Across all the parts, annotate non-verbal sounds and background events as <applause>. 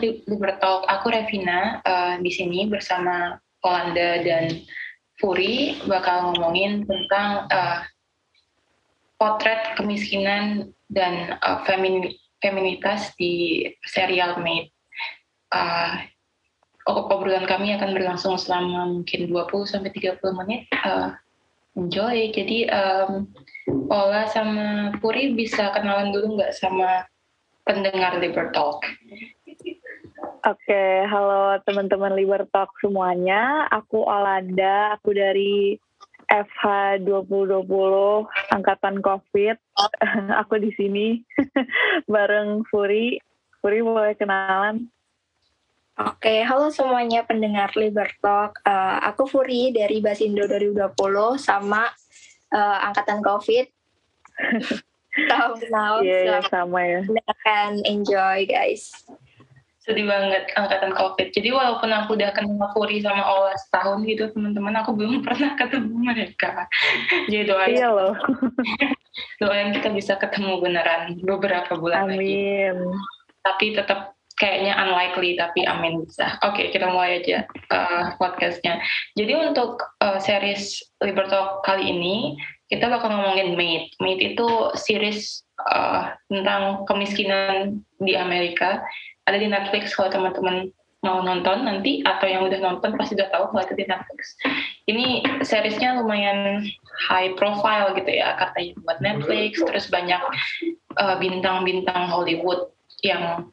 Libertalk. Aku Revina uh, di sini bersama Olanda dan Furi bakal ngomongin tentang uh, potret kemiskinan dan uh, femin feminitas di serial Made. Uh, obrolan kami akan berlangsung selama mungkin 20 sampai 30 menit. Uh, enjoy. Jadi um, Ola sama Puri bisa kenalan dulu nggak sama pendengar Liber Talk. Oke, halo teman-teman Liber Talk semuanya. Aku Olanda, aku dari FH 2020 angkatan COVID. <laughs> aku di sini <laughs> bareng Furi. Furi boleh kenalan? Oke, halo semuanya pendengar Liber Talk. Uh, aku Furi dari Basindo 2020 sama uh, angkatan COVID. <laughs> Tahu kenal. Iya, yeah, sama ya. Akan enjoy guys. Sedih banget angkatan COVID. Jadi walaupun aku udah kenal Furi sama Ola setahun gitu teman-teman, aku belum <laughs> pernah ketemu mereka. <laughs> Jadi doain. Iya loh. <laughs> doain kita bisa ketemu beneran beberapa bulan amin. lagi. Amin. Tapi tetap kayaknya unlikely tapi amin bisa. Oke, okay, kita mulai aja uh, podcastnya. Jadi untuk uh, series Libertalk kali ini kita bakal ngomongin Made. Made itu series uh, tentang kemiskinan di Amerika. Ada di Netflix kalau teman-teman mau nonton nanti atau yang udah nonton pasti udah tahu kalau itu di Netflix. Ini seriesnya lumayan high profile gitu ya katanya buat Netflix. Terus banyak uh, bintang-bintang Hollywood yang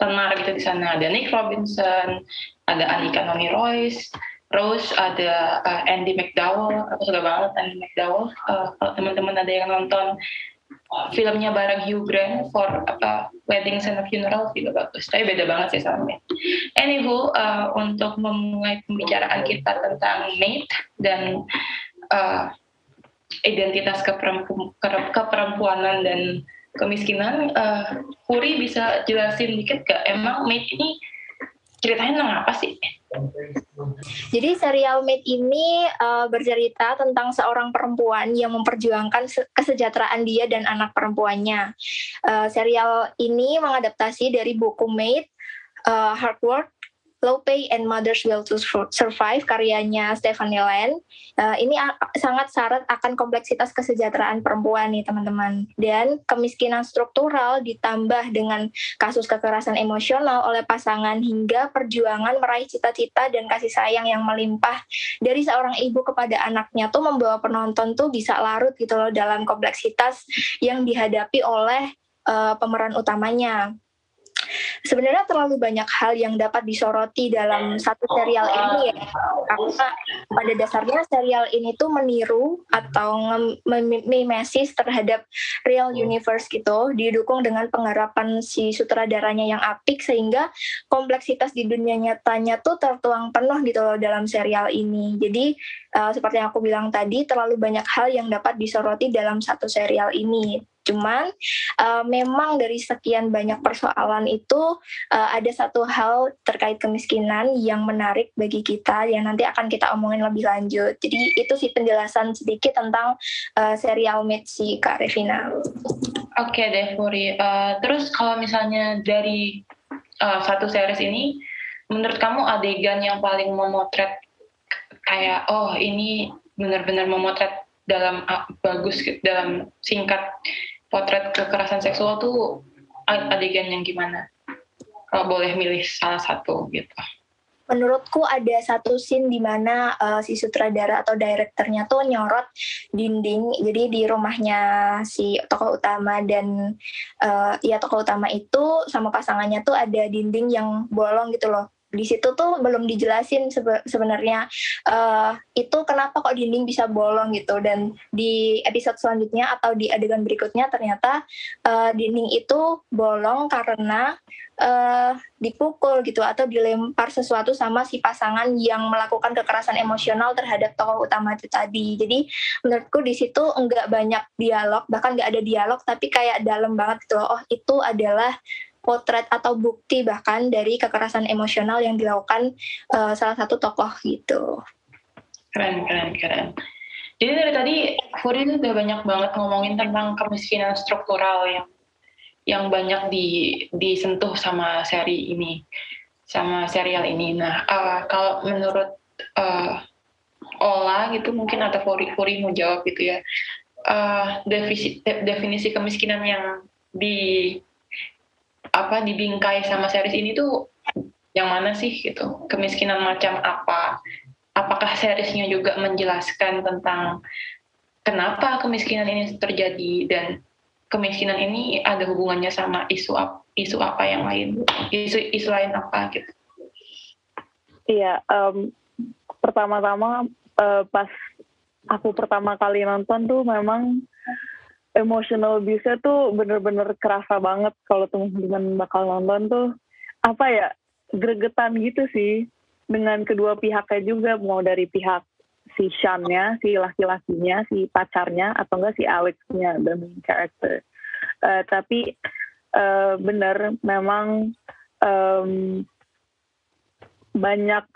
tenar gitu di sana. Ada Nick Robinson, ada Anika Noni Royce, Rose ada uh, Andy McDowell aku suka banget Andy McDowell uh, kalau teman-teman ada yang nonton filmnya bareng Hugh Grant for apa Weddings and Funeral juga bagus. Tapi beda banget sih sama Maid anywho uh, untuk memulai pembicaraan kita tentang Maid dan uh, identitas keperempu keperempuanan dan kemiskinan uh, Puri bisa jelasin dikit gak emang Maid ini ceritanya tentang apa sih jadi serial Made ini uh, bercerita tentang seorang perempuan yang memperjuangkan kesejahteraan dia dan anak perempuannya. Uh, serial ini mengadaptasi dari buku Made, uh, Hard Work, Low Pay and Mother's Will to Survive karyanya Stephanie Land. Uh, ini sangat syarat akan kompleksitas kesejahteraan perempuan nih teman-teman. Dan kemiskinan struktural ditambah dengan kasus kekerasan emosional oleh pasangan hingga perjuangan meraih cita-cita dan kasih sayang yang melimpah dari seorang ibu kepada anaknya tuh membawa penonton tuh bisa larut gitu loh dalam kompleksitas yang dihadapi oleh uh, pemeran utamanya sebenarnya terlalu banyak hal yang dapat disoroti dalam satu serial ini ya. Karena pada dasarnya serial ini tuh meniru atau mimesis terhadap real universe gitu. Didukung dengan penggarapan si sutradaranya yang apik sehingga kompleksitas di dunia nyatanya tuh tertuang penuh gitu loh dalam serial ini. Jadi uh, seperti yang aku bilang tadi terlalu banyak hal yang dapat disoroti dalam satu serial ini Cuman uh, memang dari sekian banyak persoalan itu uh, ada satu hal terkait kemiskinan yang menarik bagi kita yang nanti akan kita omongin lebih lanjut. Jadi itu sih penjelasan sedikit tentang uh, serial Made si Kak Revina. Oke okay deh Furi. Uh, terus kalau misalnya dari uh, satu series ini, menurut kamu adegan yang paling memotret kayak oh ini benar-benar memotret dalam bagus dalam singkat potret kekerasan seksual tuh adegan yang gimana? Kalau boleh milih salah satu gitu. Menurutku ada satu scene di mana uh, si sutradara atau direkturnya tuh nyorot dinding. Jadi di rumahnya si tokoh utama dan uh, ya tokoh utama itu sama pasangannya tuh ada dinding yang bolong gitu loh di situ tuh belum dijelasin sebenarnya uh, itu kenapa kok dinding bisa bolong gitu. Dan di episode selanjutnya atau di adegan berikutnya ternyata uh, dinding itu bolong karena uh, dipukul gitu atau dilempar sesuatu sama si pasangan yang melakukan kekerasan emosional terhadap tokoh utama itu tadi. Jadi menurutku di situ enggak banyak dialog bahkan enggak ada dialog tapi kayak dalam banget gitu oh itu adalah potret atau bukti bahkan dari kekerasan emosional yang dilakukan uh, salah satu tokoh gitu. Keren, keren, keren. Jadi dari tadi Furi udah banyak banget ngomongin tentang kemiskinan struktural yang yang banyak di disentuh sama seri ini sama serial ini. Nah, uh, kalau menurut uh, Ola gitu mungkin atau Furi Furi mau jawab gitu ya. Uh, definisi, definisi kemiskinan yang di apa dibingkai sama series ini tuh yang mana sih gitu? Kemiskinan macam apa? Apakah seriesnya juga menjelaskan tentang kenapa kemiskinan ini terjadi dan kemiskinan ini ada hubungannya sama isu isu apa yang lain isu isu lain apa gitu? Iya um, pertama-tama uh, pas aku pertama kali nonton tuh memang emotional abuse tuh bener-bener kerasa banget kalau teman-teman bakal nonton tuh. Apa ya gregetan gitu sih. Dengan kedua pihaknya juga mau dari pihak si Sean-nya, si laki-lakinya, si pacarnya atau enggak si Alex-nya the main character. Uh, tapi uh, benar memang um, banyak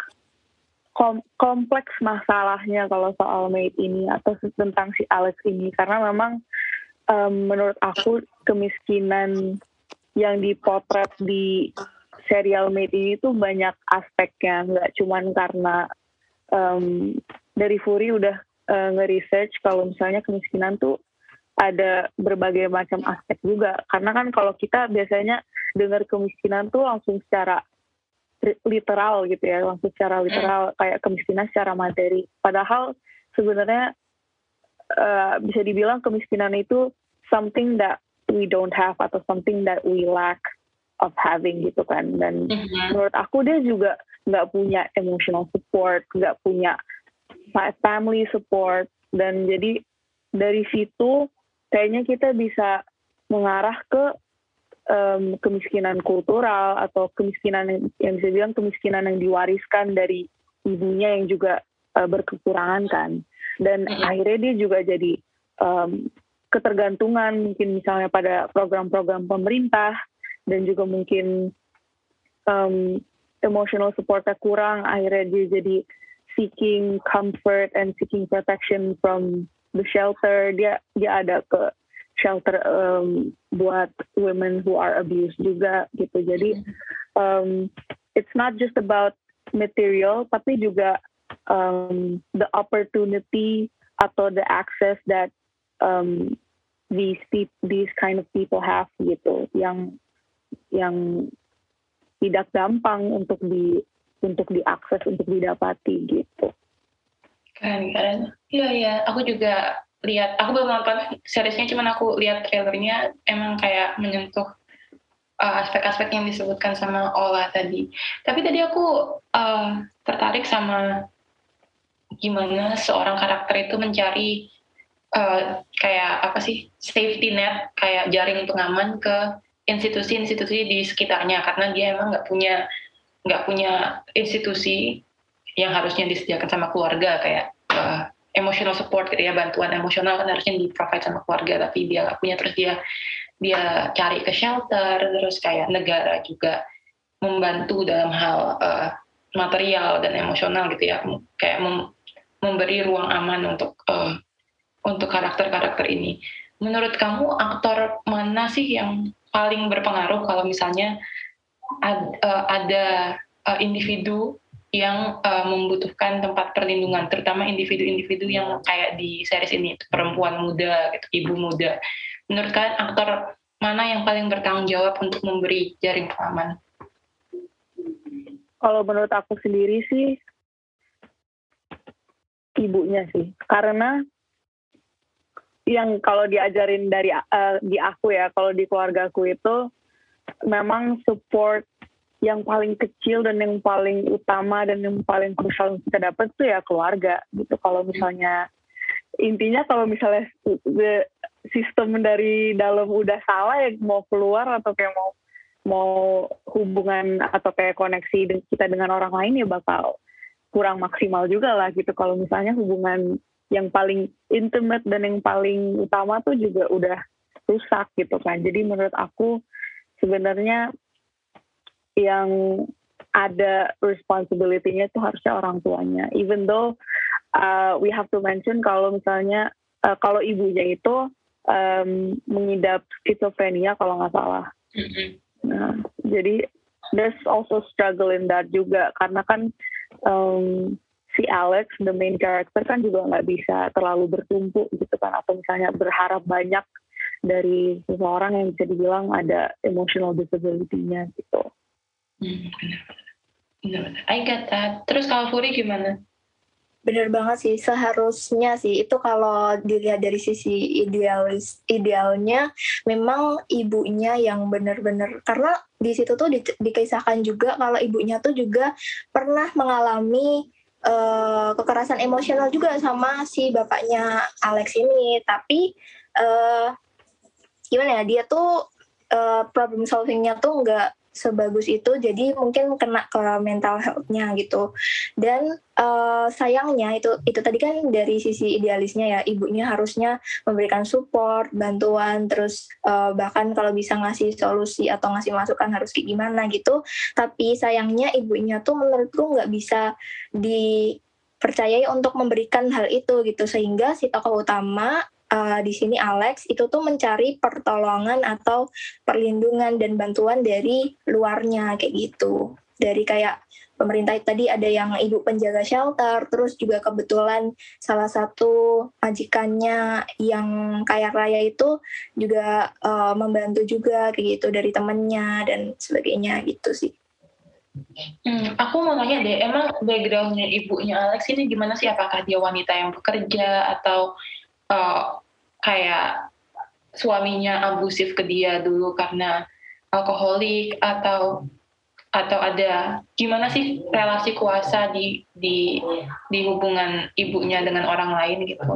kom kompleks masalahnya kalau soal Mate ini atau tentang si Alex ini. Karena memang um, menurut aku kemiskinan yang dipotret di serial Made ini tuh banyak aspeknya. Nggak cuman karena um, dari Furi udah uh, nge-research kalau misalnya kemiskinan tuh ada berbagai macam aspek juga. Karena kan kalau kita biasanya dengar kemiskinan tuh langsung secara literal gitu ya langsung secara literal kayak kemiskinan secara materi. Padahal sebenarnya uh, bisa dibilang kemiskinan itu something that we don't have atau something that we lack of having gitu kan. Dan mm-hmm. menurut aku dia juga nggak punya emotional support nggak punya family support. Dan jadi dari situ kayaknya kita bisa mengarah ke um, kemiskinan kultural atau kemiskinan yang, yang bisa bilang kemiskinan yang diwariskan dari ibunya yang juga uh, berkekurangan kan dan mm-hmm. akhirnya dia juga jadi um, ketergantungan mungkin misalnya pada program-program pemerintah dan juga mungkin um, emotional supportnya kurang. Akhirnya dia jadi seeking comfort and seeking protection from the shelter. Dia dia ada ke shelter um, buat women who are abused juga gitu. Jadi um, it's not just about material tapi juga um, the opportunity atau the access that um, these these kind of people have gitu yang yang tidak gampang untuk di untuk diakses untuk didapati gitu. Keren keren. Iya iya, aku juga lihat. Aku belum nonton seriesnya, cuman aku lihat trailernya emang kayak menyentuh uh, aspek-aspek yang disebutkan sama Ola tadi. Tapi tadi aku uh, tertarik sama gimana seorang karakter itu mencari uh, kayak apa sih safety net, kayak jaring pengaman ke institusi-institusi di sekitarnya. Karena dia emang nggak punya nggak punya institusi yang harusnya disediakan sama keluarga kayak uh, emotional support gitu ya bantuan emosional kan harusnya di provide sama keluarga tapi dia nggak punya. Terus dia dia cari ke shelter terus kayak negara juga membantu dalam hal uh, material dan emosional gitu ya kayak memberi ruang aman untuk uh, untuk karakter-karakter ini menurut kamu aktor mana sih yang paling berpengaruh kalau misalnya ad, uh, ada uh, individu yang uh, membutuhkan tempat perlindungan, terutama individu-individu yang kayak di series ini, perempuan muda, gitu, ibu muda. Menurut kalian aktor mana yang paling bertanggung jawab untuk memberi jaring pengaman? Kalau menurut aku sendiri sih ibunya sih, karena yang kalau diajarin dari uh, di aku ya kalau di keluarga aku itu memang support yang paling kecil dan yang paling utama dan yang paling krusial kita dapat tuh ya keluarga gitu. Kalau misalnya intinya kalau misalnya the sistem dari dalam udah salah ya mau keluar atau kayak mau mau hubungan atau kayak koneksi kita dengan orang lain ya bakal kurang maksimal juga lah gitu kalau misalnya hubungan yang paling intimate dan yang paling utama tuh juga udah rusak gitu kan. Jadi menurut aku sebenarnya yang ada responsibility-nya itu harusnya orang tuanya. Even though uh, we have to mention kalau misalnya uh, kalau ibunya itu um, mengidap skizofrenia kalau nggak salah. Mm-hmm. Nah, jadi there's also struggle in that juga karena kan um, si Alex, the main character kan juga nggak bisa terlalu bertumpu gitu kan atau misalnya berharap banyak dari seseorang yang bisa dibilang ada emotional disability-nya gitu. Hmm, benar, benar. I get that. Terus kalau Furi gimana? Bener banget sih, seharusnya sih itu kalau dilihat dari sisi idealis idealnya memang ibunya yang benar-benar karena di situ tuh di, dikisahkan juga kalau ibunya tuh juga pernah mengalami uh, kekerasan emosional juga sama si bapaknya Alex ini, tapi uh, gimana ya dia tuh uh, problem solvingnya tuh nggak sebagus itu jadi mungkin kena ke mental health-nya gitu. Dan uh, sayangnya itu itu tadi kan dari sisi idealisnya ya ibunya harusnya memberikan support bantuan terus uh, bahkan kalau bisa ngasih solusi atau ngasih masukan harus kayak gimana gitu. Tapi sayangnya ibunya tuh menurutku nggak bisa dipercayai untuk memberikan hal itu gitu. Sehingga si tokoh utama uh, di sini Alex itu tuh mencari pertolongan atau perlindungan dan bantuan dari luarnya kayak gitu. Dari kayak pemerintah tadi ada yang ibu penjaga shelter, terus juga kebetulan salah satu majikannya yang kaya raya itu juga uh, membantu juga kayak gitu dari temennya dan sebagainya gitu sih. Hmm, aku mau nanya deh, emang backgroundnya ibunya Alex ini gimana sih? Apakah dia wanita yang bekerja atau uh, kayak suaminya abusif ke dia dulu karena alkoholik atau atau ada gimana sih relasi kuasa di di di hubungan ibunya dengan orang lain gitu?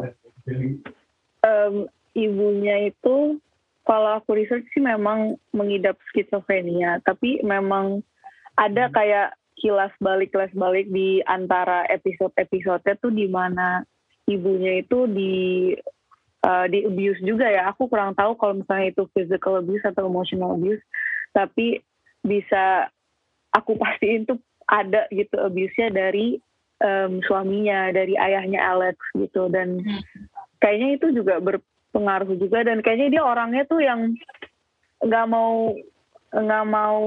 Um, ibunya itu kalau aku research sih memang mengidap skizofrenia, tapi memang ada kayak kilas balik kilas balik di antara episode-episode tuh di mana ibunya itu di uh, di abuse juga ya. Aku kurang tahu kalau misalnya itu physical abuse atau emotional abuse, tapi bisa aku <laughs> pastiin tuh ada gitu abuse-nya dari um, suaminya, dari ayahnya Alex gitu. Dan hmm. kayaknya itu juga berpengaruh juga dan kayaknya dia orangnya tuh yang nggak mau nggak mau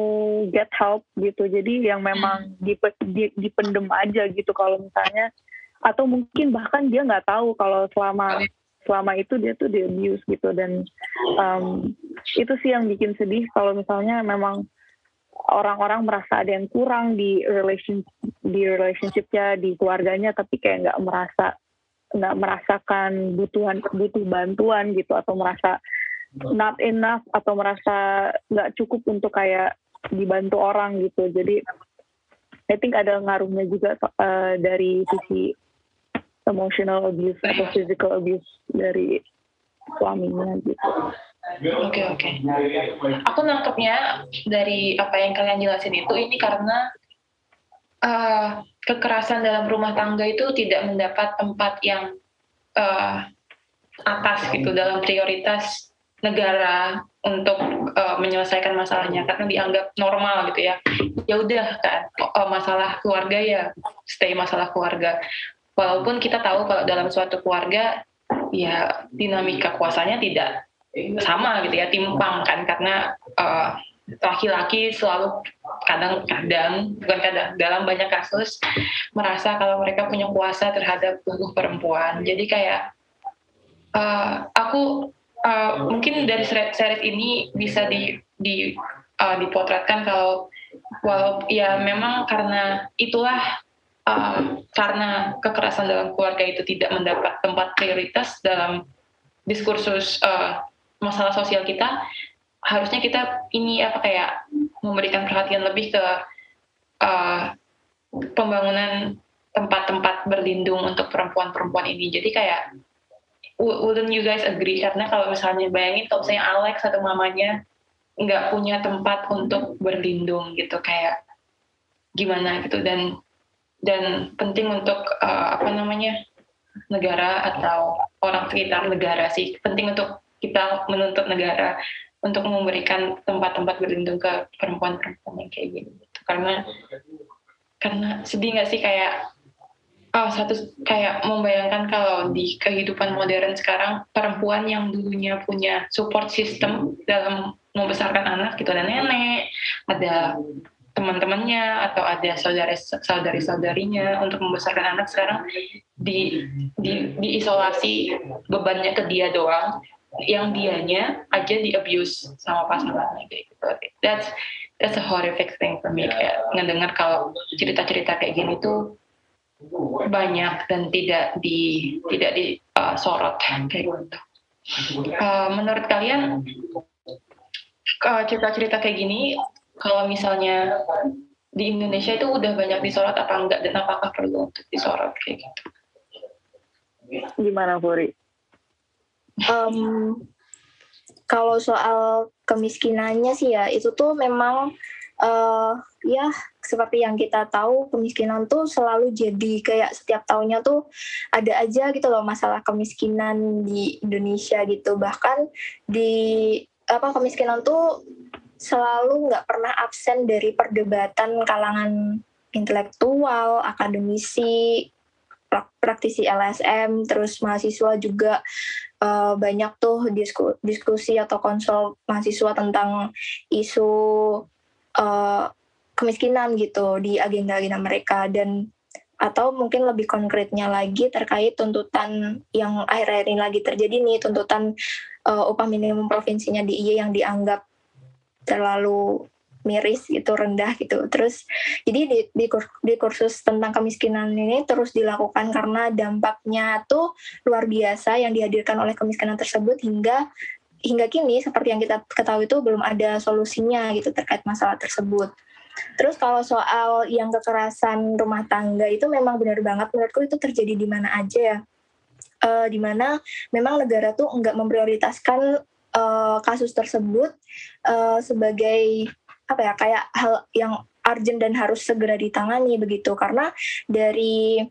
get help gitu jadi yang memang hmm. dip, dip, dipendem aja gitu kalau misalnya atau mungkin bahkan dia nggak tahu kalau selama selama itu dia tuh di abuse gitu. Dan um, itu sih yang bikin sedih kalau misalnya memang orang-orang merasa ada yang kurang di relation di relationshipnya di keluarganya tapi kayak nggak merasa nggak merasakan butuhan butuh bantuan gitu atau merasa not enough atau merasa nggak cukup untuk kayak dibantu orang gitu. Jadi I think ada ngaruhnya juga uh, dari sisi emotional abuse atau physical abuse dari suaminya gitu. Oke okay, oke. Okay. Aku nangkepnya dari apa yang kalian jelasin itu ini karena uh, kekerasan dalam rumah tangga itu tidak mendapat tempat yang uh, atas gitu dalam prioritas negara untuk uh, menyelesaikan masalahnya karena dianggap normal gitu ya. Ya udah kan uh, masalah keluarga ya stay masalah keluarga walaupun kita tahu kalau dalam suatu keluarga ya dinamika kuasanya tidak sama gitu ya timpang kan. Karena uh, laki-laki selalu kadang-kadang bukan kadang dalam banyak kasus merasa kalau mereka punya kuasa terhadap tubuh perempuan. Jadi kayak uh, aku uh, mungkin dari series ini bisa di di uh, dipotretkan kalau walau ya memang karena itulah uh, karena kekerasan dalam keluarga itu tidak mendapat tempat prioritas dalam diskursus uh, masalah sosial kita, harusnya kita ini apa kayak memberikan perhatian lebih ke uh, pembangunan tempat-tempat berlindung untuk perempuan-perempuan ini. Jadi kayak wouldn't you guys agree karena kalau misalnya bayangin kalau misalnya Alex atau mamanya nggak punya tempat untuk berlindung gitu kayak gimana gitu dan dan penting untuk uh, apa namanya negara atau orang sekitar negara sih penting untuk kita menuntut negara untuk memberikan tempat-tempat berlindung ke perempuan-perempuan yang kayak gini gitu. karena karena sedih nggak sih kayak oh, satu kayak membayangkan kalau di kehidupan modern sekarang perempuan yang dulunya punya support system dalam membesarkan anak gitu ada nenek ada teman-temannya atau ada saudari saudari saudarinya untuk membesarkan anak sekarang di di diisolasi bebannya ke dia doang yang dianya aja di abuse sama pasangannya kayak gitu that's that's a horrific thing for me kayak ngedengar kalau cerita-cerita kayak gini tuh banyak dan tidak di tidak disorot uh, kayak gitu. Uh, menurut kalian uh, cerita-cerita kayak gini kalau misalnya di Indonesia itu udah banyak disorot apa enggak dan apakah perlu untuk disorot kayak gitu? Gimana Puri? Um, kalau soal kemiskinannya sih ya itu tuh memang uh, ya seperti yang kita tahu kemiskinan tuh selalu jadi kayak setiap tahunnya tuh ada aja gitu loh masalah kemiskinan di Indonesia gitu bahkan di apa kemiskinan tuh selalu nggak pernah absen dari perdebatan kalangan intelektual akademisi praktisi LSM terus mahasiswa juga uh, banyak tuh disku, diskusi atau konsol mahasiswa tentang isu uh, kemiskinan gitu di agenda-agenda mereka dan atau mungkin lebih konkretnya lagi terkait tuntutan yang akhir-akhir ini lagi terjadi nih tuntutan uh, upah minimum provinsinya di IE yang dianggap terlalu miris gitu rendah gitu terus jadi di, di, di kursus tentang kemiskinan ini terus dilakukan karena dampaknya tuh luar biasa yang dihadirkan oleh kemiskinan tersebut hingga hingga kini seperti yang kita ketahui itu belum ada solusinya gitu terkait masalah tersebut. Terus kalau soal yang kekerasan rumah tangga itu memang benar banget menurutku itu terjadi di mana aja ya. Uh, di mana memang negara tuh nggak memprioritaskan uh, kasus tersebut uh, sebagai apa ya kayak hal yang urgent dan harus segera ditangani begitu. Karena dari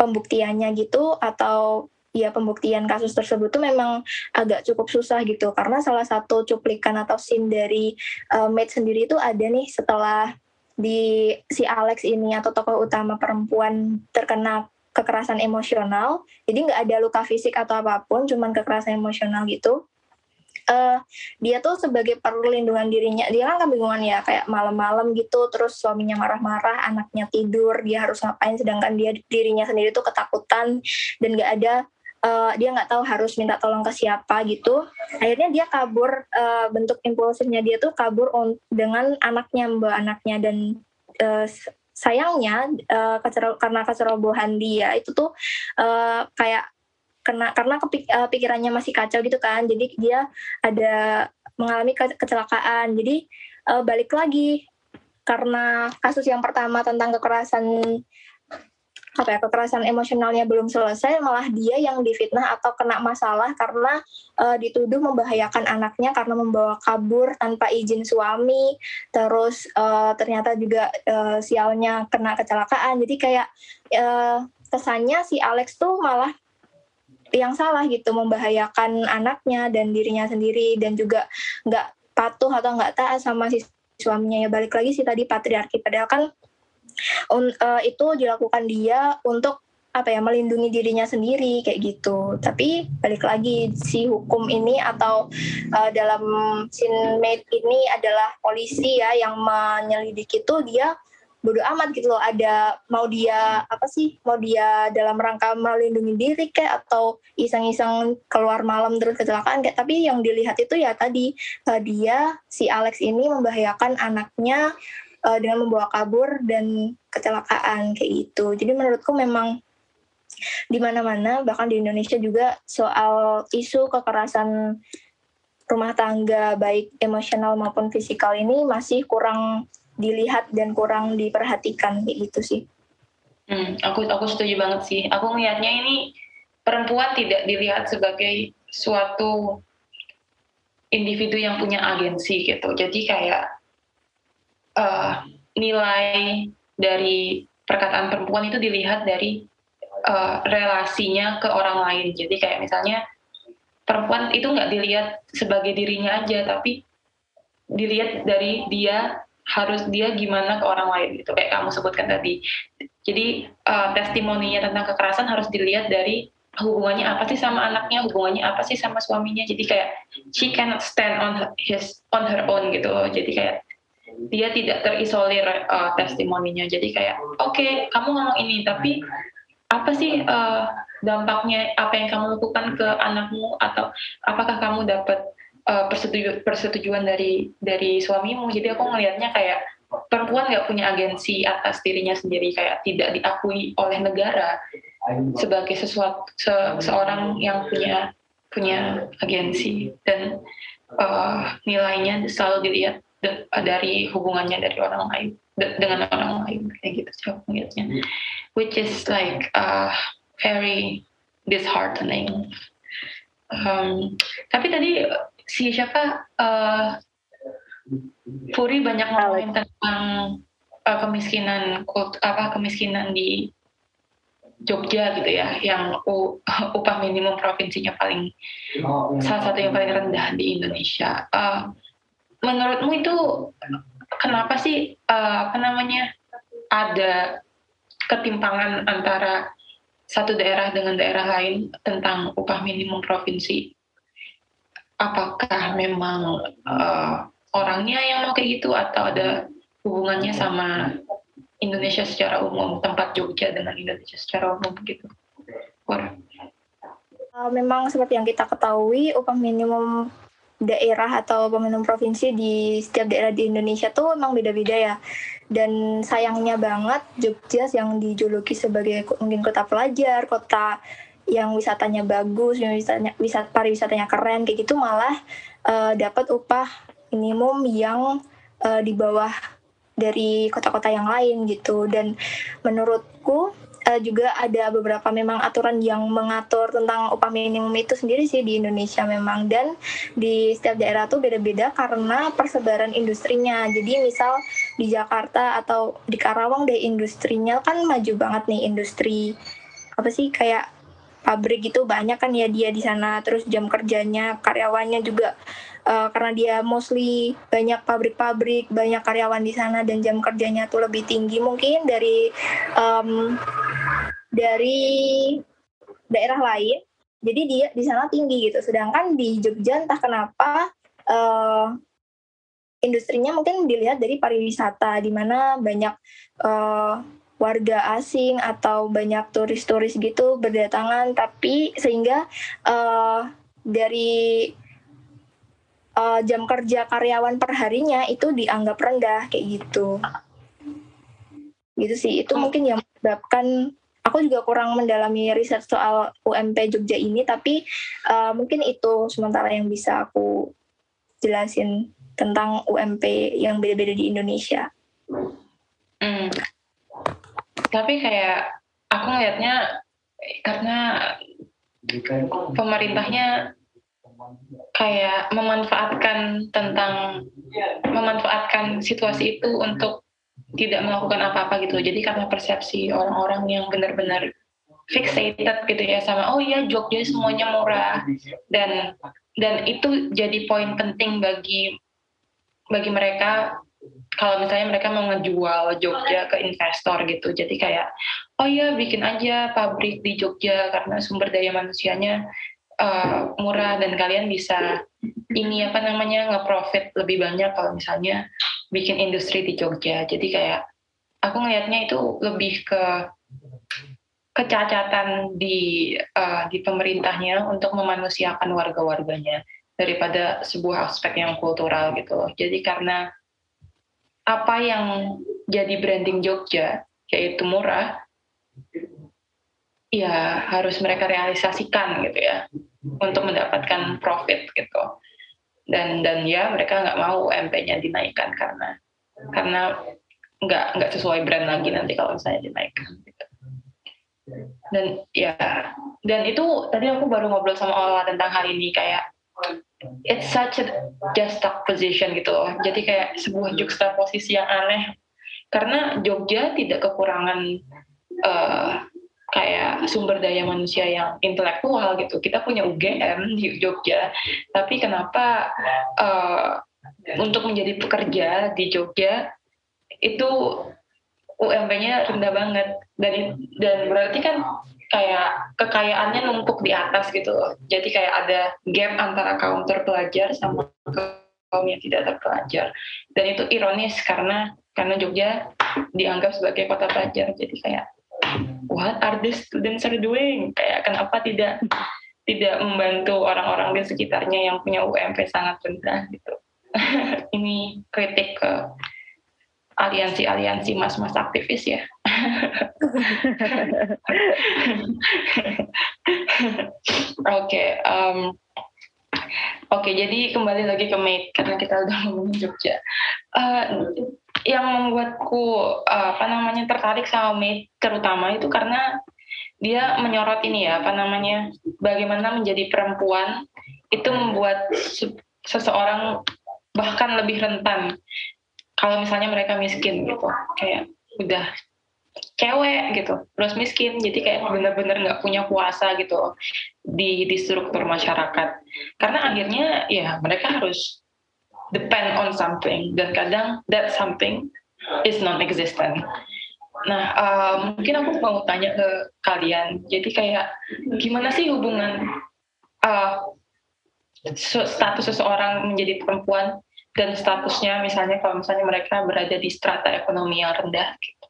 pembuktiannya gitu atau ya pembuktian kasus tersebut tuh memang agak cukup susah gitu. Karena salah satu cuplikan atau scene dari uh, Maid sendiri itu ada nih setelah di si Alex ini atau tokoh utama perempuan terkena kekerasan emosional. Jadi nggak ada luka fisik atau apa pun cuman kekerasan emosional gitu uh, dia tuh sebagai perlindungan dirinya dia kan kebingungan ya kayak malam-malam gitu terus suaminya marah-marah anaknya tidur dia harus ngapain sedangkan dia dirinya sendiri tuh ketakutan dan nggak ada uh, dia nggak tahu harus minta tolong ke siapa gitu. Akhirnya dia kabur uh, bentuk impulsifnya dia tuh kabur on, dengan anaknya mbak anaknya dan uh, sayangnya uh, kecer karena kecerobohan dia itu tuh uh, kayak kena karena kepik, uh, pikirannya masih kacau gitu kan. Jadi dia ada mengalami ke kecelakaan. Jadi uh, balik lagi. Karena kasus yang pertama tentang kekerasan apa ya kekerasan emosionalnya belum selesai malah dia yang difitnah atau kena masalah karena uh, dituduh membahayakan anaknya karena membawa kabur tanpa izin suami. Terus uh, ternyata juga uh, sialnya kena kecelakaan. Jadi kayak kesannya si Alex tuh malah yang salah gitu membahayakan anaknya dan dirinya sendiri dan juga nggak patuh atau nggak taat sama si suaminya. Ya balik lagi sih tadi patriarki. Padahal kan un, uh, itu dilakukan dia untuk apa ya melindungi dirinya sendiri kayak gitu. Tapi balik lagi si hukum ini atau uh, dalam scene made ini adalah polisi ya yang menyelidiki itu. Dia bodo amat gitu loh ada mau dia apa sih mau dia dalam rangka melindungi diri kayak atau iseng-iseng keluar malam terus kecelakaan kayak tapi yang dilihat itu ya tadi uh, dia si Alex ini membahayakan anaknya uh, dengan membawa kabur dan kecelakaan kayak gitu. Jadi menurutku memang di mana-mana bahkan di Indonesia juga soal isu kekerasan rumah tangga baik emosional maupun fisikal ini masih kurang dilihat dan kurang diperhatikan kayak gitu sih. Hmm, aku aku setuju banget sih. Aku melihatnya ini perempuan tidak dilihat sebagai suatu individu yang punya agensi gitu. Jadi kayak uh, nilai dari perkataan perempuan itu dilihat dari uh, relasinya ke orang lain. Jadi kayak misalnya perempuan itu nggak dilihat sebagai dirinya aja, tapi dilihat dari dia harus dia gimana ke orang lain gitu. Kayak kamu sebutkan tadi. Jadi uh, testimoninya tentang kekerasan harus dilihat dari hubungannya apa sih sama anaknya hubungannya apa sih sama suaminya. Jadi kayak she cannot stand on his on her own gitu. Jadi kayak dia tidak terisolir uh, testimoninya. Jadi kayak oke okay, kamu ngomong ini tapi apa sih uh, dampaknya apa yang kamu lakukan ke anakmu atau apakah kamu dapat uh, persetuju persetujuan dari dari suamimu. Jadi aku ngelihatnya kayak perempuan nggak punya agensi atas dirinya sendiri kayak tidak diakui oleh negara sebagai sesuatu se, seorang yang punya punya agensi. Dan uh, nilainya selalu dilihat dari hubungannya dari orang lain de, dengan orang lain. Kayak gitu sih aku ngeliatnya which is like uh, very disheartening. Um, tapi tadi si siapa uh, Puri banyak ngomongin tentang uh, kemiskinan kult apa kemiskinan di Jogja gitu ya, yang <laughs> upah minimum provinsinya paling oh, salah satu yang paling rendah di Indonesia. Uh, menurutmu itu kenapa sih uh, apa namanya ada ketimpangan antara satu daerah dengan daerah lain tentang upah minimum provinsi? Apakah memang uh, orangnya yang mau kayak gitu? Atau ada hubungannya sama Indonesia secara umum tempat Jogja dengan Indonesia secara umum gitu. Uh, memang seperti yang kita ketahui upah minimum daerah atau upah minimum provinsi di setiap daerah di Indonesia tuh memang beda-beda ya. Dan sayangnya banget Jogja yang dijuluki sebagai mungkin kota pelajar kota yang wisatanya bagus, yang wisatanya wisat pariwisatanya keren kayak gitu malah uh, dapat upah minimum yang uh, di bawah dari kota-kota yang lain gitu. Dan menurutku uh, juga ada beberapa memang aturan yang mengatur tentang upah minimum itu sendiri sih di Indonesia memang. Dan di setiap daerah tuh beda-beda karena persebaran industrinya. Jadi misal di Jakarta atau di Karawang deh industrinya kan maju banget nih industri apa sih kayak pabrik gitu banyak kan ya dia di sana. Terus jam kerjanya karyawannya juga uh, karena dia mostly banyak pabrik-pabrik banyak karyawan di sana dan jam kerjanya tuh lebih tinggi. Mungkin dari um, dari daerah lain jadi dia di sana tinggi gitu. Sedangkan di Jogja entah kenapa uh, industrinya mungkin dilihat dari pariwisata di mana banyak uh, warga asing atau banyak turis-turis gitu berdatangan. Tapi sehingga uh, dari uh, jam kerja karyawan perharinya itu dianggap rendah kayak gitu. Gitu sih. Itu mungkin yang menyebabkan aku juga kurang mendalami riset soal UMP Jogja ini tapi uh, mungkin itu sementara yang bisa aku jelasin tentang UMP yang beda-beda di Indonesia. Tapi kayak aku ngelihatnya karena pemerintahnya kayak memanfaatkan tentang memanfaatkan situasi itu untuk tidak melakukan apa-apa gitu. Jadi karena persepsi orang-orang yang benar-benar fixated gitu ya sama oh iya Jogja semuanya murah dan dan itu jadi poin penting bagi bagi mereka kalau misalnya mereka mau ngejual Jogja ke investor gitu jadi kayak oh ya bikin aja pabrik di Jogja karena sumber daya manusianya uh, murah dan kalian bisa ini apa namanya ngeprofit lebih banyak kalau misalnya bikin industri di Jogja. Jadi kayak aku ngelihatnya itu lebih ke kecacatan di uh, di pemerintahnya untuk memanusiakan warga-warganya daripada sebuah aspek yang kultural gitu. Jadi karena apa yang jadi branding Jogja yaitu murah ya harus mereka realisasikan gitu ya untuk mendapatkan profit gitu dan dan ya mereka nggak mau UMP-nya dinaikkan karena karena nggak nggak sesuai brand lagi nanti kalau misalnya dinaikkan gitu. dan ya dan itu tadi aku baru ngobrol sama Ola tentang hal ini kayak it's such a juxtaposition gitu loh. Jadi kayak sebuah juxtaposisi yang aneh. Karena Jogja tidak kekurangan uh, kayak sumber daya manusia yang intelektual gitu. Kita punya UGM di Jogja, tapi kenapa uh, untuk menjadi pekerja di Jogja itu UMP-nya rendah banget dan dan berarti kan kayak kekayaannya numpuk di atas gitu loh. Jadi kayak ada gap antara kaum terpelajar sama kaum yang tidak terpelajar. Dan itu ironis karena karena Jogja dianggap sebagai kota pelajar. Jadi kayak what are the students are doing? Kayak kenapa tidak tidak membantu orang-orang di sekitarnya yang punya UMP sangat rendah gitu. <laughs> Ini kritik ke aliansi-aliansi mas-mas aktivis ya. <laughs> Oke, okay, um, oke. Okay, jadi kembali lagi ke Mate karena kita udah ngomongin Jogja. Uh, yang membuatku uh, apa namanya tertarik sama Mate terutama itu karena dia menyorot ini ya apa namanya bagaimana menjadi perempuan itu membuat seseorang bahkan lebih rentan kalau misalnya mereka miskin gitu kayak udah cewek gitu terus miskin jadi kayak bener-bener nggak punya kuasa gitu di di struktur masyarakat. Karena akhirnya ya mereka harus depend on something dan kadang that something is non-existent. Nah uh, mungkin aku mau tanya ke kalian jadi kayak gimana sih hubungan uh, status seseorang menjadi perempuan dan statusnya misalnya kalau misalnya mereka berada di strata ekonomi yang rendah gitu.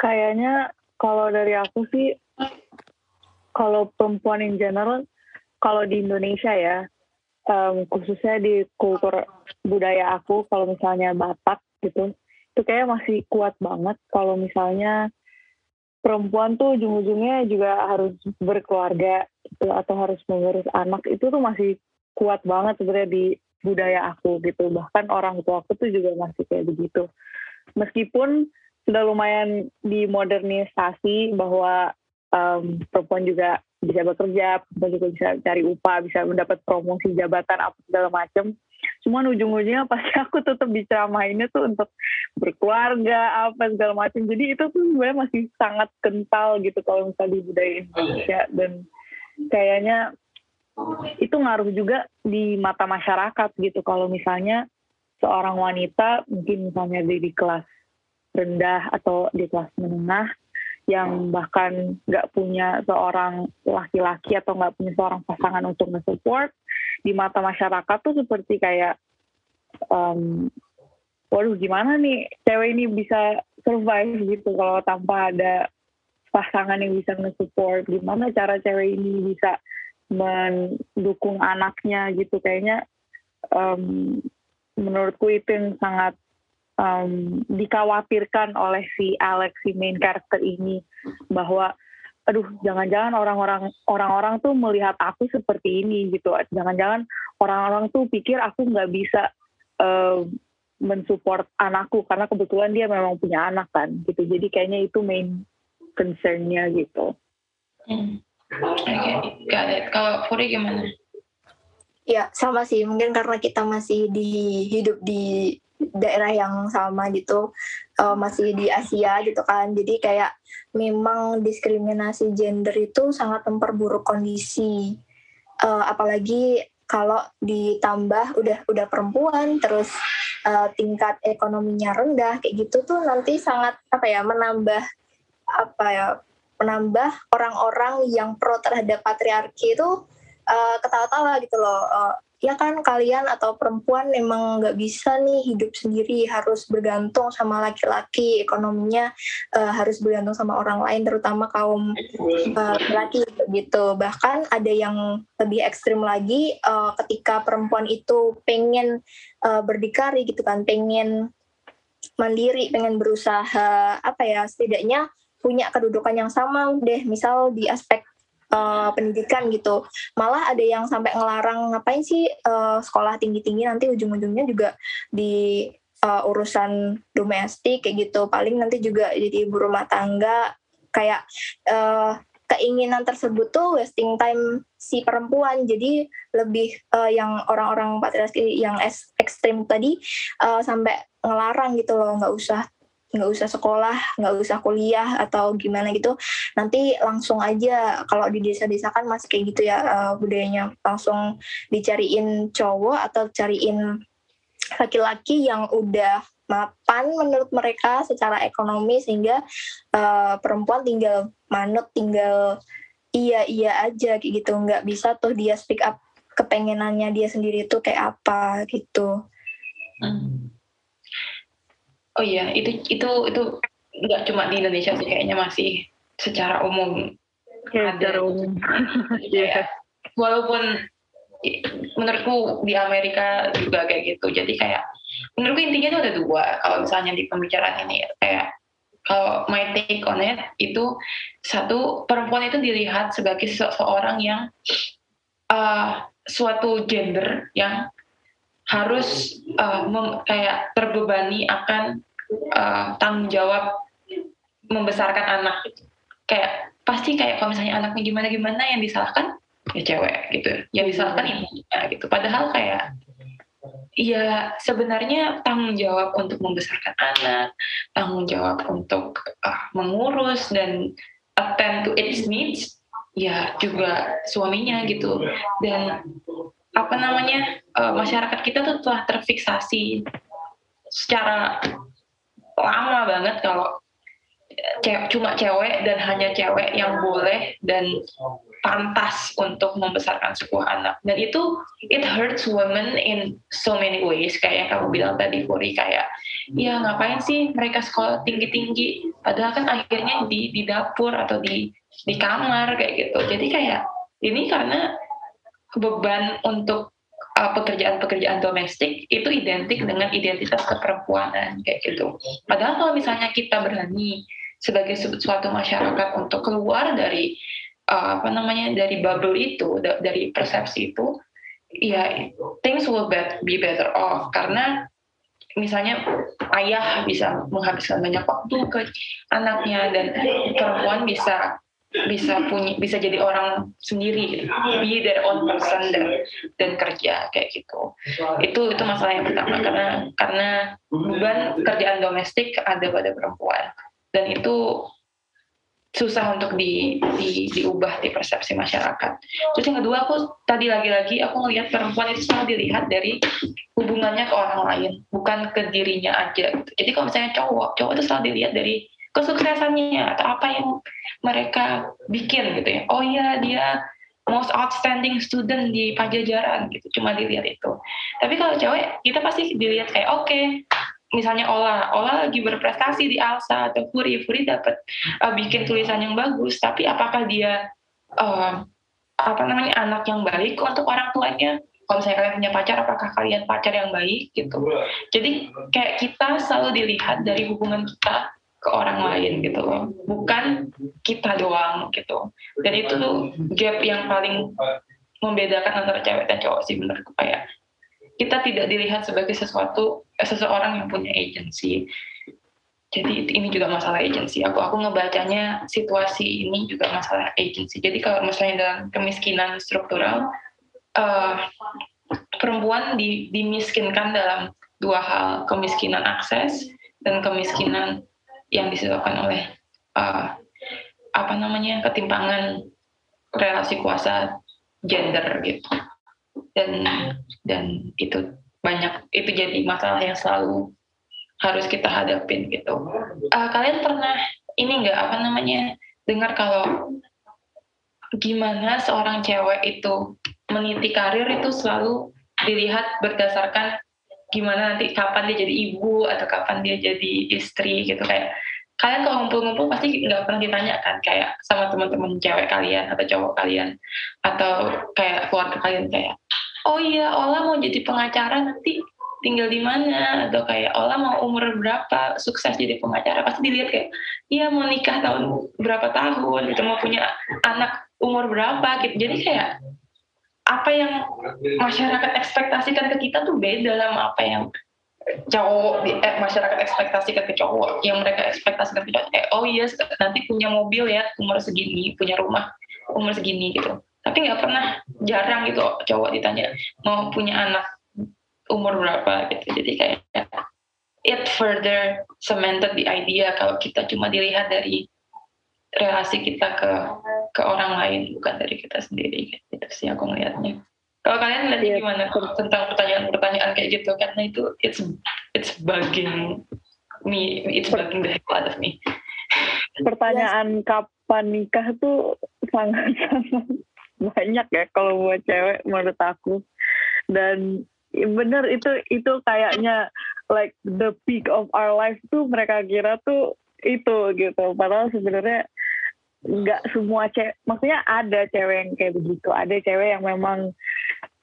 Kayaknya kalau dari aku sih kalau perempuan in general kalau di Indonesia ya um, khususnya di kultur budaya aku kalau misalnya Batak gitu itu kayak masih kuat banget kalau misalnya perempuan tuh ujung-ujungnya juga harus berkeluarga gitu, atau harus mengurus anak itu tuh masih kuat banget sebenarnya di budaya aku gitu bahkan orang tua aku tuh juga masih kayak begitu meskipun sudah lumayan dimodernisasi bahwa um, perempuan juga bisa bekerja, perempuan juga bisa cari upah, bisa mendapat promosi jabatan apa segala macam. Cuman ujung-ujungnya pasti <laughs> aku tetap diceramahinnya tuh untuk berkeluarga apa segala macam. Jadi itu tuh sebenarnya masih sangat kental gitu kalau misalnya di budaya Indonesia dan kayaknya itu ngaruh juga di mata masyarakat gitu. Kalau misalnya seorang wanita mungkin misalnya di, kelas rendah atau di kelas menengah yang bahkan nggak punya seorang laki-laki atau nggak punya seorang pasangan untuk nge-support di mata masyarakat tuh seperti kayak um, waduh gimana nih cewek ini bisa survive gitu kalau tanpa ada pasangan yang bisa nge-support? Gimana cara cewek ini bisa mendukung anaknya gitu kayaknya um, menurutku itu yang sangat um, dikhawatirkan oleh si Alex si main character ini bahwa aduh jangan-jangan orang-orang orang-orang tuh melihat aku seperti ini gitu jangan-jangan orang-orang tuh pikir aku nggak bisa uh, mensupport anakku karena kebetulan dia memang punya anak kan gitu jadi kayaknya itu main concernnya gitu. Hmm. Kalau Puri gimana? Ya, sama sih. Mungkin karena kita masih di hidup di daerah yang sama gitu, uh, masih di Asia gitu kan. Jadi kayak memang diskriminasi gender itu sangat memperburuk kondisi. Uh, apalagi kalau ditambah udah udah perempuan terus uh, tingkat ekonominya rendah kayak gitu tuh nanti sangat apa ya menambah apa ya menambah orang-orang yang pro terhadap patriarki itu uh, ketawa-tawa gitu loh. Uh, ya kan kalian atau perempuan memang nggak bisa nih hidup sendiri harus bergantung sama laki-laki ekonominya uh, harus bergantung sama orang lain terutama kaum uh, laki gitu bahkan ada yang lebih ekstrim lagi uh, ketika perempuan itu pengen uh, berdikari gitu kan pengen mandiri pengen berusaha apa ya setidaknya punya kedudukan yang sama deh misal di aspek uh, pendidikan gitu. Malah ada yang sampai ngelarang ngapain sih uh, sekolah tinggi tinggi nanti ujung ujungnya juga di uh, urusan domestik kayak gitu. Paling nanti juga jadi ibu rumah tangga. Kayak uh, keinginan tersebut tuh wasting time si perempuan. Jadi lebih uh, yang orang-orang patriarki yang ekstrim tadi uh, sampai ngelarang gitu loh. Nggak usah nggak usah sekolah, nggak usah kuliah atau gimana gitu. Nanti langsung aja kalau di desa-desa kan masih kayak gitu ya uh, budayanya langsung dicariin cowok atau cariin laki-laki yang udah mapan menurut mereka secara ekonomi sehingga uh, perempuan tinggal manut tinggal iya iya aja kayak gitu nggak bisa tuh dia speak up kepengenannya dia sendiri tuh kayak apa gitu hmm. Oh iya itu itu itu nggak cuma di Indonesia sih kayaknya masih secara umum ya, ada secara umum. Yeah. walaupun menurutku di Amerika juga kayak gitu. Jadi kayak menurutku intinya itu ada dua kalau misalnya di pembicaraan ini. Kayak kalau my take on it itu satu perempuan itu dilihat sebagai seseorang yang uh, suatu gender yang harus uh, mem, kayak terbebani akan uh, tanggung jawab membesarkan anak. Gitu. kayak pasti kayak kalau misalnya anaknya gimana gimana yang disalahkan ya cewek gitu. Yang disalahkan ibunya gitu. Padahal kayak ya sebenarnya tanggung jawab untuk membesarkan anak, tanggung jawab untuk uh, mengurus dan attend to its needs ya juga suaminya gitu. Dan apa namanya uh, masyarakat kita tuh telah terfiksasi secara lama banget kalau cewek, cuma cewek dan hanya cewek yang boleh dan pantas untuk membesarkan sebuah anak. Dan itu it hurts women in so many ways. Kayak yang kamu bilang tadi Furi kayak ya ngapain sih mereka sekolah tinggi tinggi padahal kan akhirnya di di dapur atau di di kamar kayak gitu. Jadi kayak ini karena beban untuk pekerjaan-pekerjaan domestik itu identik dengan identitas keperempuanan kayak gitu. Padahal kalau misalnya kita berani sebagai suatu masyarakat untuk keluar dari uh, apa namanya dari bubble itu dari persepsi itu ya things will be better off. Karena misalnya ayah bisa menghabiskan banyak waktu ke anaknya dan perempuan bisa bisa punya bisa jadi orang sendiri be their own person dan dan kerja kayak gitu itu itu masalah yang pertama karena karena beban kerjaan domestik ada pada perempuan dan itu susah untuk di, di, diubah di persepsi masyarakat. Terus yang kedua aku tadi lagi-lagi aku ngelihat perempuan itu selalu dilihat dari hubungannya ke orang lain, bukan ke dirinya aja. Gitu. Jadi kalau misalnya cowok, cowok itu selalu dilihat dari kesuksesannya atau apa yang mereka bikin gitu ya. Oh iya dia most outstanding student di Pajajaran gitu, cuma dilihat itu. Tapi kalau cewek kita pasti dilihat kayak oke okay, misalnya Ola, Ola lagi berprestasi di Alsa atau Furi, Furi dapat uh, bikin tulisan yang bagus, tapi apakah dia uh, apa namanya anak yang baik untuk orang tuanya? Kalau misalnya kalian punya pacar, apakah kalian pacar yang baik gitu? Jadi kayak kita selalu dilihat dari hubungan kita ke orang lain gitu loh, bukan kita doang gitu. Dan itu tuh gap yang paling membedakan antara cewek dan cowok sih menurutku kayak kita tidak dilihat sebagai sesuatu eh, seseorang yang punya agensi. Jadi ini juga masalah agensi. Aku aku ngebacanya situasi ini juga masalah agensi. Jadi kalau misalnya dalam kemiskinan struktural, uh, perempuan di, dimiskinkan dalam dua hal, kemiskinan akses dan kemiskinan yang disebabkan oleh uh, apa namanya ketimpangan relasi kuasa gender gitu dan dan itu banyak itu jadi masalah yang selalu harus kita hadapin gitu. Uh, kalian pernah ini nggak apa namanya dengar kalau gimana seorang cewek itu meniti karir itu selalu dilihat berdasarkan gimana nanti kapan dia jadi ibu atau kapan dia jadi istri gitu. Kayak kalian kalau ngumpul-ngumpul pasti nggak pernah ditanyakan kayak sama teman-teman cewek kalian atau cowok kalian atau kayak keluarga kalian kayak oh iya Ola mau jadi pengacara nanti tinggal di mana? Atau kayak Ola mau umur berapa? Sukses jadi pengacara. Pasti dilihat kayak iya mau nikah tahun berapa tahun gitu mau punya anak umur berapa? Gitu. Jadi kayak apa yang masyarakat ekspektasikan ke kita tuh beda sama apa yang cowok eh, masyarakat ekspektasikan ke cowok. Yang mereka ekspektasikan ke cowok eh, oh iya nanti punya mobil ya umur segini punya rumah umur segini gitu. Tapi nggak pernah jarang gitu cowok ditanya mau punya anak umur berapa? Gitu. Jadi kayak it further cemented the idea kalau kita cuma dilihat dari relasi kita ke ke orang lain bukan dari kita sendiri gitu sih aku ngelihatnya Kalau kalian lihat yeah. gimana tentang pertanyaan-pertanyaan kayak gitu? Karena itu it's it's bugging me, it's bugging the hell out of me. Pertanyaan kapan nikah tuh sangat-sangat banyak ya kalau buat cewek menurut aku. Dan bener itu itu kayaknya like the peak of our life tuh mereka kira tuh itu gitu. Padahal sebenarnya nggak semua cewek, maksudnya ada cewek yang kayak begitu, ada cewek yang memang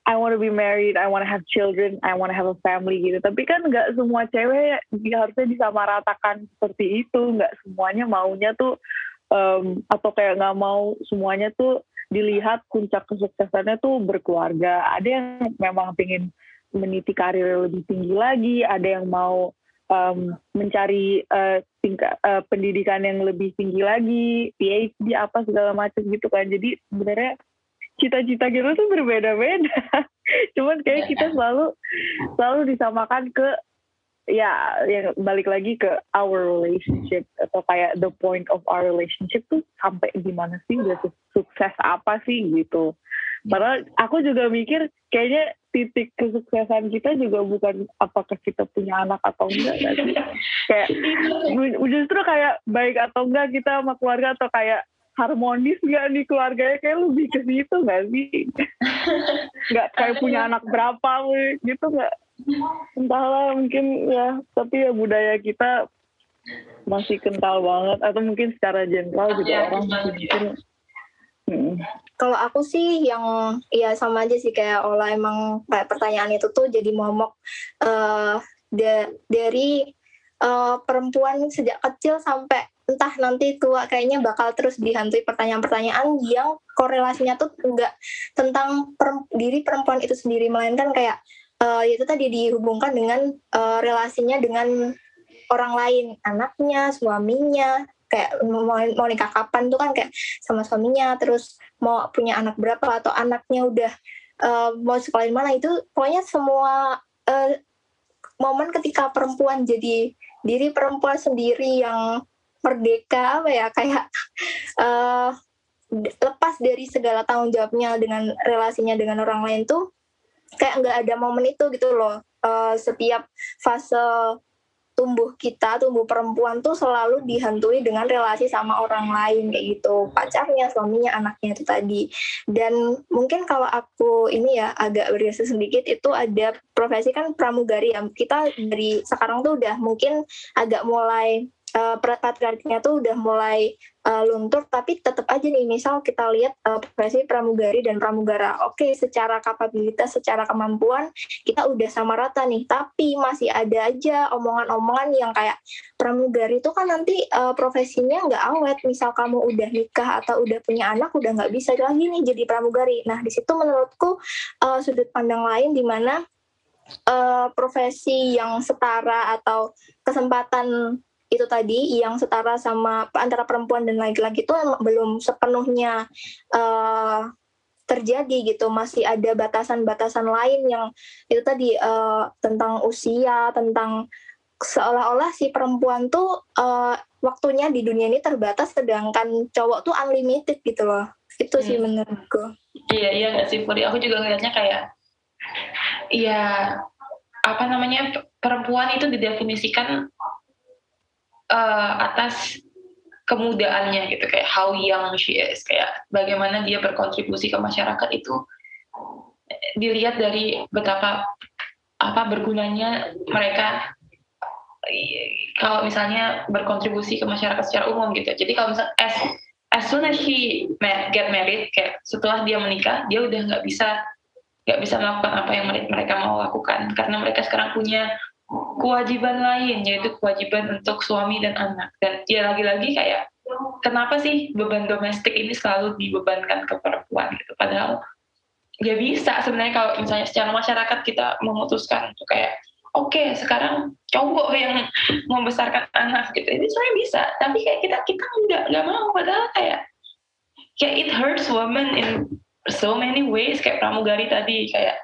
I want to be married, I want to have children, I want to have a family gitu. Tapi kan nggak semua cewek harusnya disamaratakan seperti itu, nggak semuanya maunya tuh um, atau kayak nggak mau semuanya tuh dilihat puncak kesuksesannya tuh berkeluarga. Ada yang memang pengen meniti karir lebih tinggi lagi, ada yang mau um, mencari uh, tingkat uh, pendidikan yang lebih tinggi lagi, PhD apa segala macam gitu kan. Jadi sebenarnya cita-cita kita tuh berbeda-beda. <laughs> Cuman kayak kita selalu selalu disamakan ke ya yang balik lagi ke our relationship atau kayak the point of our relationship tuh sampai gimana sih udah sukses apa sih gitu. Padahal aku juga mikir kayaknya titik kesuksesan kita juga bukan apakah kita punya anak atau enggak gak sih? <laughs> Kayak justru kayak baik atau enggak kita sama keluarga atau kayak harmonis nggak nih keluarganya? Kayak lebih ke situ nggak sih? <laughs> Nggak kayak punya anak berapa gitu nggak entahlah mungkin ya tapi ya budaya kita masih kental banget atau mungkin secara general juga ya, orang mungkin Hmm. Kalau aku sih yang ya sama aja sih kayak Ola emang kayak pertanyaan itu tuh jadi momok uh, da dari uh, perempuan sejak kecil sampai entah nanti tua kayaknya bakal terus dihantui pertanyaan-pertanyaan yang korelasinya tuh enggak tentang per, diri perempuan itu sendiri melainkan kayak uh, itu tadi dihubungkan dengan uh, relasinya dengan orang lain anaknya suaminya kayak mau, nikah kapan tuh kan kayak sama suaminya terus mau punya anak berapa atau anaknya udah uh, mau sekolah di mana itu pokoknya semua uh, momen ketika perempuan jadi diri perempuan sendiri yang merdeka apa ya kayak uh, <laughs> lepas dari segala tanggung jawabnya dengan relasinya dengan orang lain tuh kayak nggak ada momen itu gitu loh. Uh, setiap fase tumbuh kita, tumbuh perempuan tuh selalu dihantui dengan relasi sama orang lain kayak gitu, pacarnya, suaminya, anaknya itu tadi. Dan mungkin kalau aku ini ya agak bergeser sedikit itu ada profesi kan pramugari ya. Kita dari sekarang tuh udah mungkin agak mulai uh, patriarkinya tuh udah mulai uh, luntur tapi tetap aja nih misal kita lihat uh, profesi pramugari dan pramugara. Oke okay, secara kapabilitas secara kemampuan kita udah sama rata nih. Tapi masih ada aja omongan-omongan yang kayak pramugari itu kan nanti uh, profesinya nggak awet. Misal kamu udah nikah atau udah punya anak udah nggak bisa lagi nih jadi pramugari. Nah di situ menurutku uh, sudut pandang lain di mana uh, profesi yang setara atau kesempatan itu tadi yang setara sama antara perempuan dan laki-laki itu belum sepenuhnya uh, terjadi gitu. Masih ada batasan-batasan lain yang itu tadi uh, tentang usia tentang seolah-olah si perempuan tuh uh, waktunya di dunia ini terbatas sedangkan cowok tuh unlimited gitu loh. Itu hmm. sih menurutku. Iya iya nggak sih Puri? Aku juga ngeliatnya kayak iya apa namanya perempuan itu didefinisikan uh, atas kemudaannya gitu kayak how young she is kayak bagaimana dia berkontribusi ke masyarakat itu dilihat dari betapa apa bergunanya mereka kalau misalnya berkontribusi ke masyarakat secara umum gitu. Jadi kalau misalnya as as soon as she get married kayak setelah dia menikah dia udah nggak bisa nggak bisa melakukan apa yang mereka mau lakukan. Karena mereka sekarang punya kewajiban lain yaitu kewajiban untuk suami dan anak. Dan ya lagi-lagi kayak kenapa sih beban domestik ini selalu dibebankan ke perempuan gitu? Padahal ya bisa sebenarnya kalau misalnya secara masyarakat kita memutuskan untuk kayak oke okay, sekarang cowok yang membesarkan anak gitu. Ini sebenarnya bisa. Tapi kayak kita kita nggak nggak mau. Padahal kayak kayak it hurts women in so many ways. Kayak pramugari tadi kayak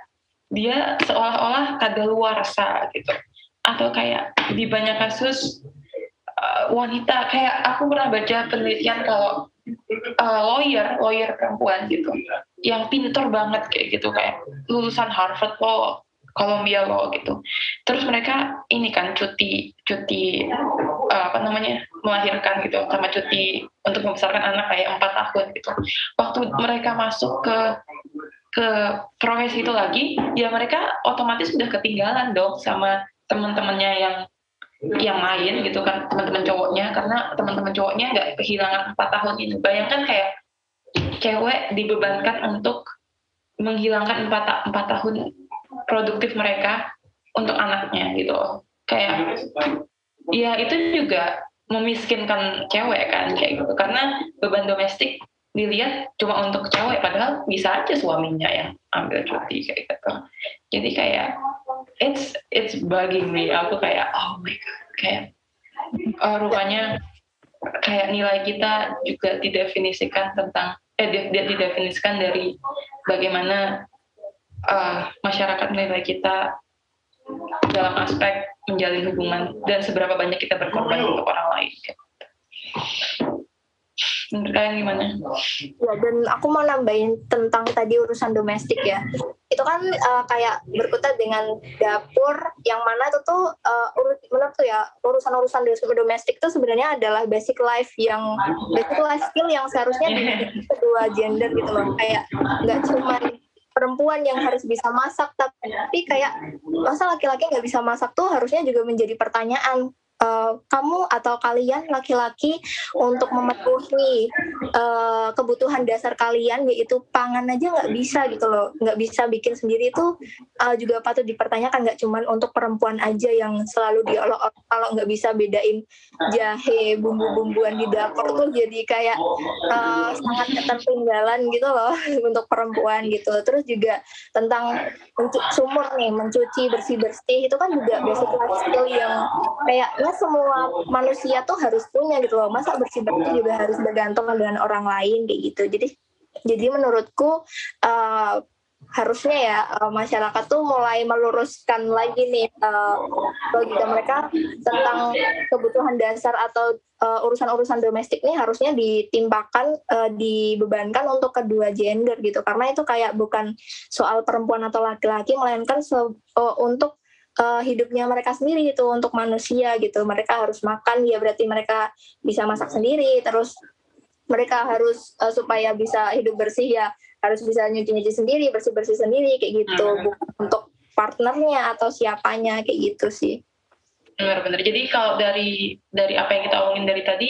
dia seolah-olah kadaluarsa gitu atau kayak di banyak kasus uh, wanita kayak aku pernah baca penelitian kalau uh, lawyer lawyer perempuan gitu yang pinter banget kayak gitu kayak lulusan Harvard Law Columbia Law gitu. Terus mereka ini kan cuti cuti uh, apa namanya melahirkan gitu sama cuti untuk membesarkan anak kayak empat tahun gitu. Waktu mereka masuk ke ke profesi itu lagi, ya mereka otomatis sudah ketinggalan dong sama teman-temannya yang yang lain gitu kan teman-teman cowoknya karena teman-teman cowoknya nggak kehilangan empat tahun ini. Bayangkan kayak cewek dibebankan untuk menghilangkan empat empat tahun produktif mereka untuk anaknya gitu kayak ya itu juga memiskinkan cewek kan kayak gitu karena beban domestik dilihat cuma untuk cewek padahal bisa aja suaminya yang ambil cuti kayak gitu jadi kayak it's it's bugging me aku kayak oh my god kayak uh, rupanya kayak nilai kita juga didefinisikan tentang eh didefinisikan dari bagaimana uh, masyarakat menilai kita dalam aspek menjalin hubungan dan seberapa banyak kita berkorban untuk orang lain. Menurut kalian gimana? Ya, dan aku mau nambahin tentang tadi urusan domestik ya. Itu kan uh, kayak berkutat dengan dapur yang mana itu tuh uh, menurut tuh ya urusan-urusan domestik itu sebenarnya adalah basic life yang basic life skill yang seharusnya di <laughs> kedua gender gitu loh. Kayak nggak cuma perempuan yang harus bisa masak tapi kayak masa laki-laki nggak bisa masak tuh harusnya juga menjadi pertanyaan uh, kamu atau kalian laki-laki untuk memenuhi uh, kebutuhan dasar kalian yaitu pangan aja nggak bisa gitu loh. Nggak bisa bikin sendiri itu uh, juga patut dipertanyakan. Nggak cuman untuk perempuan aja yang selalu diolok kalau nggak bisa bedain jahe bumbu-bumbuan di dapur tuh jadi kayak uh, sangat ketertinggalan gitu loh <laughs> untuk perempuan gitu. Terus juga tentang sumur nih mencuci bersih bersih itu kan juga basic skill yang kayaknya semua manusia tuh harus punya gitu loh. Masa bersih bersih juga harus bergantung dengan orang lain kayak gitu. Jadi jadi menurutku uh, harusnya ya uh, masyarakat tuh mulai meluruskan lagi nih uh, logika mereka tentang kebutuhan dasar atau urusan-urusan uh, domestik nih harusnya ditimpakan uh, dibebankan untuk kedua gender gitu. Karena itu kayak bukan soal perempuan atau laki-laki melainkan uh, untuk uh, hidupnya mereka sendiri itu untuk manusia gitu. Mereka harus makan ya berarti mereka bisa masak sendiri. Terus mereka harus uh, supaya bisa hidup bersih ya harus bisa nyuci-nyuci sendiri bersih-bersih sendiri kayak gitu. Hmm. bukan untuk partnernya atau siapanya kayak gitu sih. Benar-benar jadi kalau dari dari apa yang kita omongin dari tadi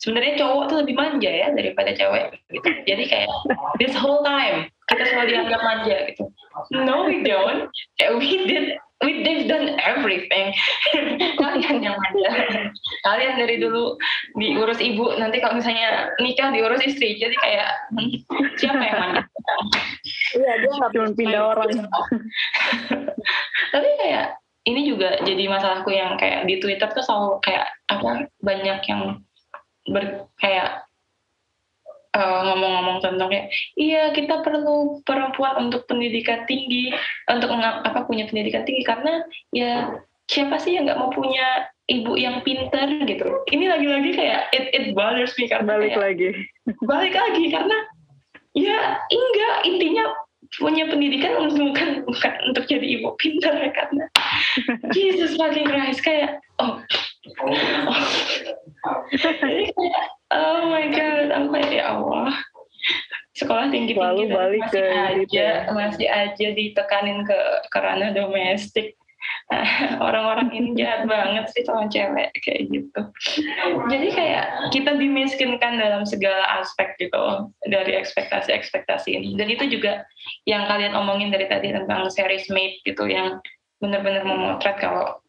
sebenarnya cowok tuh lebih manja ya daripada cewek gitu. Jadi kayak this whole time kita selalu dianggap manja gitu. No we don't. We did we they've done everything. <laughs> Kalian yang manja kalian dari dulu diurus ibu nanti kalau misalnya nikah diurus istri. Jadi kayak hmm, siapa yang manja iya dia nggak cuma pindah orang. <laughs> tapi kayak ini juga jadi masalahku yang kayak di Twitter tuh selalu kayak apa banyak yang ber kayak eh, ngomong-ngomong tentang kayak iya kita perlu perempuan untuk pendidikan tinggi untuk apa punya pendidikan tinggi. Karena ya siapa sih yang nggak mau punya ibu yang pinter gitu? Ini lagi-lagi kayak it, it bothers me karena balik kayak, lagi. balik lagi karena ya enggak intinya punya pendidikan bukan bukan untuk jadi ibu pinter ya karena <laughs> Jesus fucking Christ kayak oh, oh. Jadi kayak oh my god aku kayak ya Allah sekolah tinggi tinggi balik masih ke aja gitu. masih aja ditekanin ke kerana domestik <laughs> orang-orang ini jahat banget sih sama cewek kayak gitu. Jadi kayak kita dimiskinkan dalam segala aspek gitu dari ekspektasi-ekspektasi ini. Dan itu juga yang kalian omongin dari tadi tentang series mate gitu yang benar-benar memotret kalau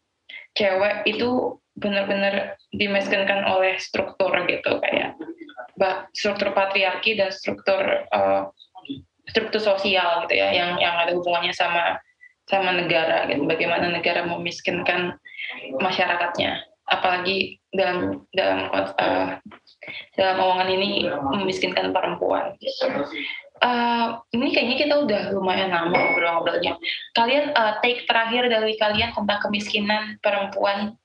cewek itu benar-benar dimiskinkan oleh struktur gitu kayak struktur patriarki dan struktur uh, struktur sosial gitu ya yang yang ada hubungannya sama sama negara gitu bagaimana negara memiskinkan masyarakatnya apalagi dalam dalam uh, dalam omongan ini memiskinkan perempuan Uh, ini kayaknya kita udah lumayan lama ngobrol-ngobrolnya. Kalian uh, take terakhir dari kalian tentang kemiskinan perempuan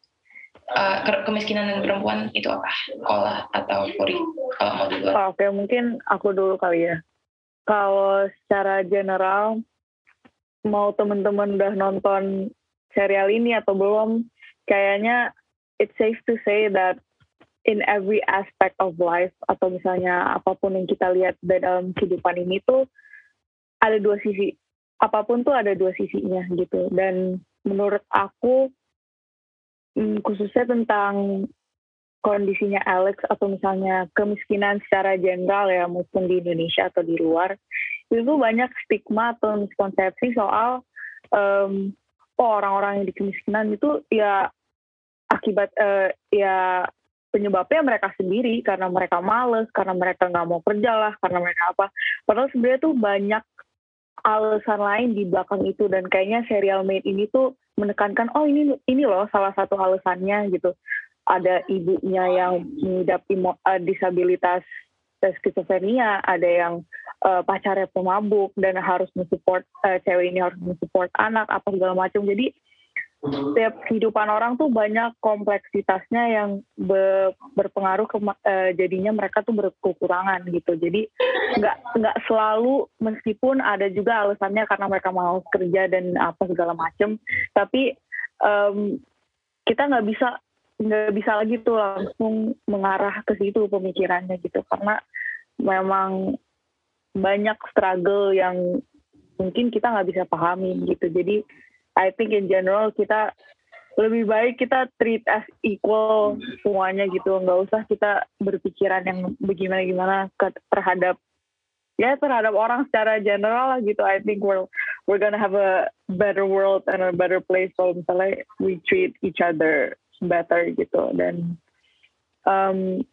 uh, kemiskinan dan perempuan itu apa? Kola atau Puri? Kalau mau dulu. Oke, okay, mungkin aku dulu kali ya. kalau secara general mau teman-teman udah nonton serial ini atau belum, kayaknya it's safe to say that in every aspect of life atau misalnya apa pun yang kita lihat dalam kehidupan ini tuh ada dua sisi. Apa pun tuh ada dua sisinya gitu. Dan menurut aku hmm, khususnya tentang kondisinya Alex atau misalnya kemiskinan secara general ya maupun di Indonesia atau di luar itu banyak stigma atau miskonsepsi soal um, oh orang-orang yang di kemiskinan itu ya akibat uh, ya penyebabnya mereka sendiri karena mereka males karena mereka nggak mau kerja lah karena mereka apa. Padahal sebenarnya tuh banyak alasan lain di belakang itu dan kayaknya serial made ini tuh menekankan oh ini ini loh salah satu alasannya gitu. Ada ibunya yang mengidap uh, disabilitas skizofrenia, ada yang uh, pacarnya pemabuk dan harus mensupport uh, cewek ini harus mensupport anak apa segala macam. Jadi setiap kehidupan orang tuh banyak kompleksitasnya yang be, berpengaruh ke uh, jadinya mereka tuh berkekurangan gitu. Jadi nggak nggak selalu meskipun ada juga alasannya karena mereka mau kerja dan apa segala macam, tapi um, kita nggak bisa nggak bisa lagi tuh langsung mengarah ke situ pemikirannya gitu karena memang banyak struggle yang mungkin kita nggak bisa pahami gitu. Jadi I think in general kita lebih baik kita treat as equal semuanya gitu. Nggak usah kita berpikiran yang bagaimana gimana terhadap ya terhadap orang secara general lah gitu. I think we're we're gonna have a better world and a better place kalau misalnya we treat each other better gitu. Dan um,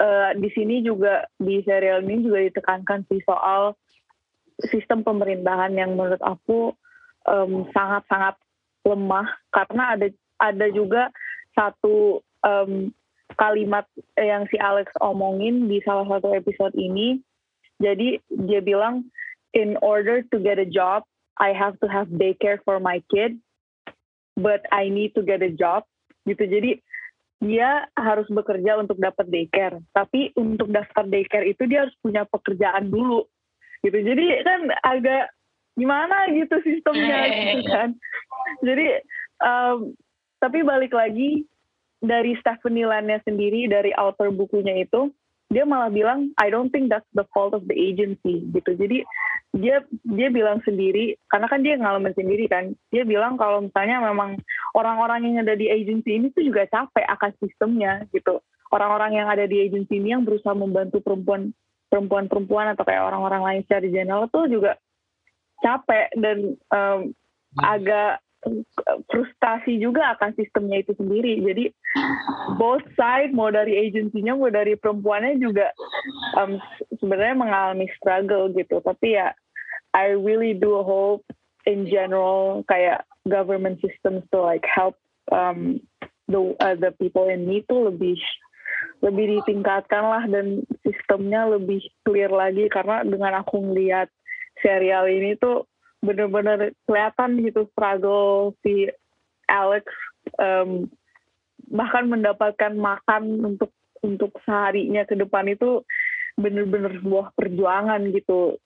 uh, di sini juga di serial ini juga ditekankan sih soal sistem pemerintahan yang menurut aku sangat-sangat um, lemah. Karena ada ada juga satu um, kalimat yang si Alex omongin di salah satu episode ini. Jadi dia bilang in order to get a job, I have to have daycare for my kid, but I need to get a job. Gitu. Jadi dia harus bekerja untuk dapat daycare. Tapi untuk daftar daycare itu dia harus punya pekerjaan dulu. Gitu. Jadi kan agak gimana gitu sistemnya gitu kan. Jadi um, tapi balik lagi dari Stephanie Lannya sendiri dari author bukunya itu dia malah bilang I don't think that's the fault of the agency gitu. Jadi dia dia bilang sendiri karena kan dia ngalamin sendiri kan dia bilang kalau misalnya memang orang-orang yang ada di agensi ini tuh juga capek akan sistemnya gitu. Orang-orang yang ada di agensi ini yang berusaha membantu perempuan perempuan-perempuan atau kayak orang-orang lain secara general tuh juga capek dan um, agak frustasi juga akan sistemnya itu sendiri. Jadi both side mau dari agensinya mau dari perempuannya juga um, sebenarnya mengalami struggle gitu. Tapi ya I really do hope in general kayak government systems to like help um, the uh, the people in need tuh lebih lebih ditingkatkan lah dan sistemnya lebih clear lagi karena dengan aku ngeliat serial ini tuh bener-bener kelihatan gitu struggle si Alex um, bahkan mendapatkan makan untuk untuk seharinya ke depan itu bener-bener sebuah perjuangan gitu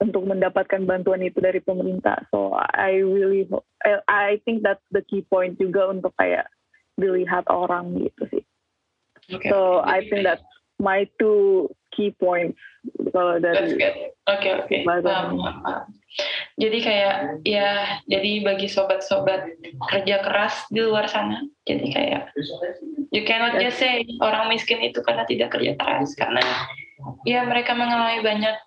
untuk mendapatkan bantuan itu dari pemerintah. So I really I think that's the key point juga untuk kayak dilihat orang gitu sih. Okay. So I think that's my two key points kalau dari. Oke oke. Okay, okay. Jadi kayak ya jadi bagi sobat-sobat kerja keras di luar sana. Jadi kayak you cannot just say orang miskin itu karena tidak kerja keras karena ya mereka mengalami banyak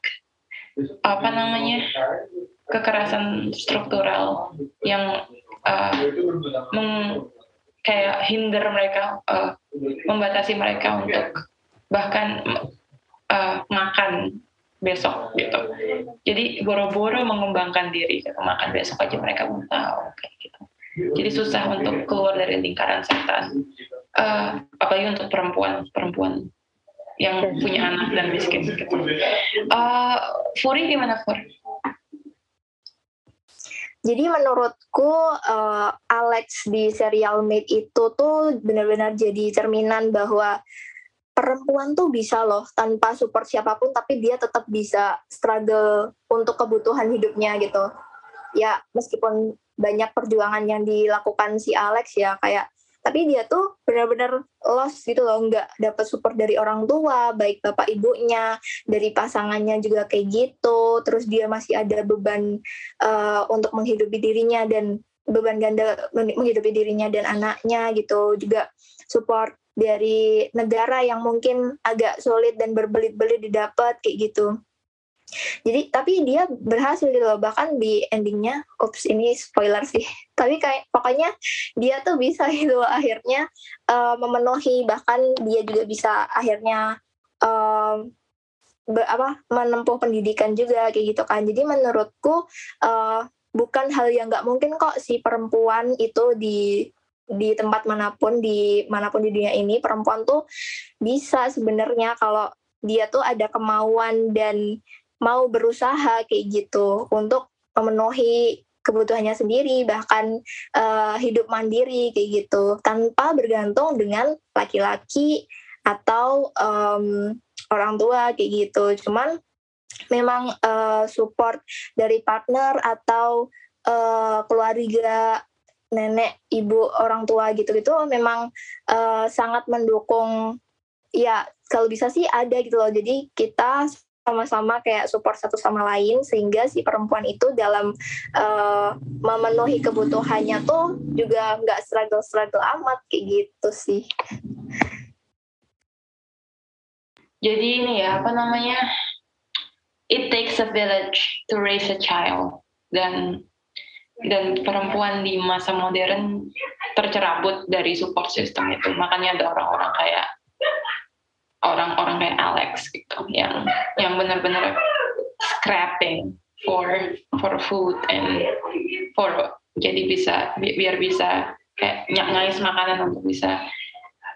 apa namanya kekerasan struktural yang uh, meng, kayak hinder mereka uh, membatasi mereka untuk bahkan uh, makan besok gitu. Jadi boro-boro mengembangkan diri, gitu. makan besok aja mereka belum tahu kayak gitu. Jadi susah untuk keluar dari lingkaran setan. Uh, apalagi untuk perempuan-perempuan yang punya anak dan miskin gitu. Uh, Furi gimana Fur? Jadi menurutku uh, Alex di serial Made itu tuh benar-benar jadi cerminan bahwa perempuan tuh bisa loh tanpa support siapa pun tapi dia tetap bisa struggle untuk kebutuhan hidupnya gitu. Ya meskipun banyak perjuangan yang dilakukan si Alex ya kayak tapi dia tuh benar-benar lost gitu loh nggak dapat support dari orang tua baik bapak ibunya dari pasangannya juga kayak gitu terus dia masih ada beban uh, untuk menghidupi dirinya dan beban ganda menghidupi dirinya dan anaknya gitu juga support dari negara yang mungkin agak sulit dan berbelit-belit didapat kayak gitu. Jadi tapi dia berhasil gitu loh bahkan di endingnya, ups ini spoiler sih. <laughs> Tapi kayak pokoknya dia tuh bisa <laughs> gitu loh, akhirnya uh, memenuhi bahkan dia juga bisa akhirnya um, be, apa menempuh pendidikan juga kayak gitu kan. Jadi menurutku uh, bukan hal yang nggak mungkin kok si perempuan itu di di tempat mana pun di mana pun di dunia ini perempuan tuh bisa sebenarnya kalau dia tuh ada kemauan dan mau berusaha kayak gitu untuk memenuhi kebutuhannya sendiri bahkan uh, hidup mandiri kayak gitu tanpa bergantung dengan laki-laki atau um, orang tua kayak gitu. Cuman memang uh, support dari partner atau uh, keluarga nenek, ibu, orang tua gitu-gitu memang uh, sangat mendukung ya kalau bisa sih ada gitu loh. Jadi kita sama-sama kayak support satu sama lain sehingga si perempuan itu dalam uh, memenuhi kebutuhannya tuh juga nggak struggle-struggle amat kayak gitu sih. Jadi ini ya apa namanya? It takes a village to raise a child dan dan perempuan di masa modern tercerabut dari support system itu. Makanya ada orang-orang kayak orang-orang kayak Alex gitu yang yang benar-benar scrapping for for food and for jadi bisa bi biar bisa kayak ngais makanan untuk bisa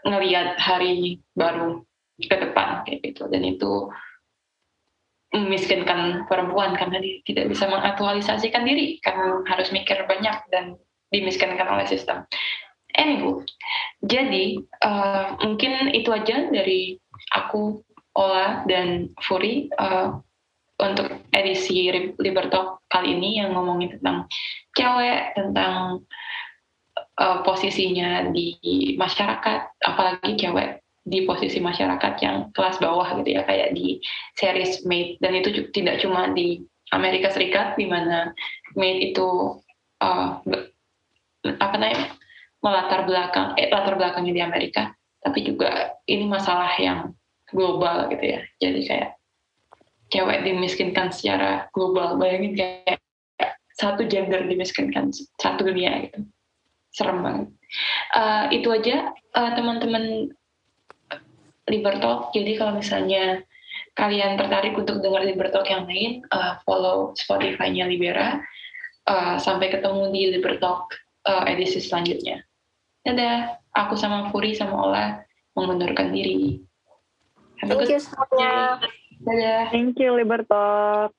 ngelihat hari baru ke depan kayak gitu. Dan itu memiskinkan perempuan karena dia tidak bisa mengaktualisasikan diri karena harus mikir banyak dan dimiskinkan oleh sistem. Anyway, jadi uh, mungkin itu aja dari aku, Ola dan Furi uh, untuk edisi Libertalk kali ini yang ngomongin tentang cewek, tentang uh, posisinya di masyarakat, apalagi cewek di posisi masyarakat yang kelas bawah gitu ya kayak di series Made. Dan itu tidak cuma di Amerika Serikat di mana Made itu uh, apa namanya melatar belakang eh, latar belakangnya di Amerika tapi juga ini masalah yang global gitu ya. Jadi kayak cewek dimiskinkan secara global. Bayangin kayak satu gender dimiskinkan satu dunia gitu. Serem banget. Uh, itu aja uh, teman-teman Libertalk. Jadi kalau misalnya kalian tertarik untuk dengar Libertalk yang lain, uh, follow Spotify-nya Libera. Uh, sampai ketemu di Libertalk uh, edisi selanjutnya. Dadah, aku sama Furi sama Ola mengundurkan diri. Have Thank you semuanya. Dadah. Thank you Libertalk.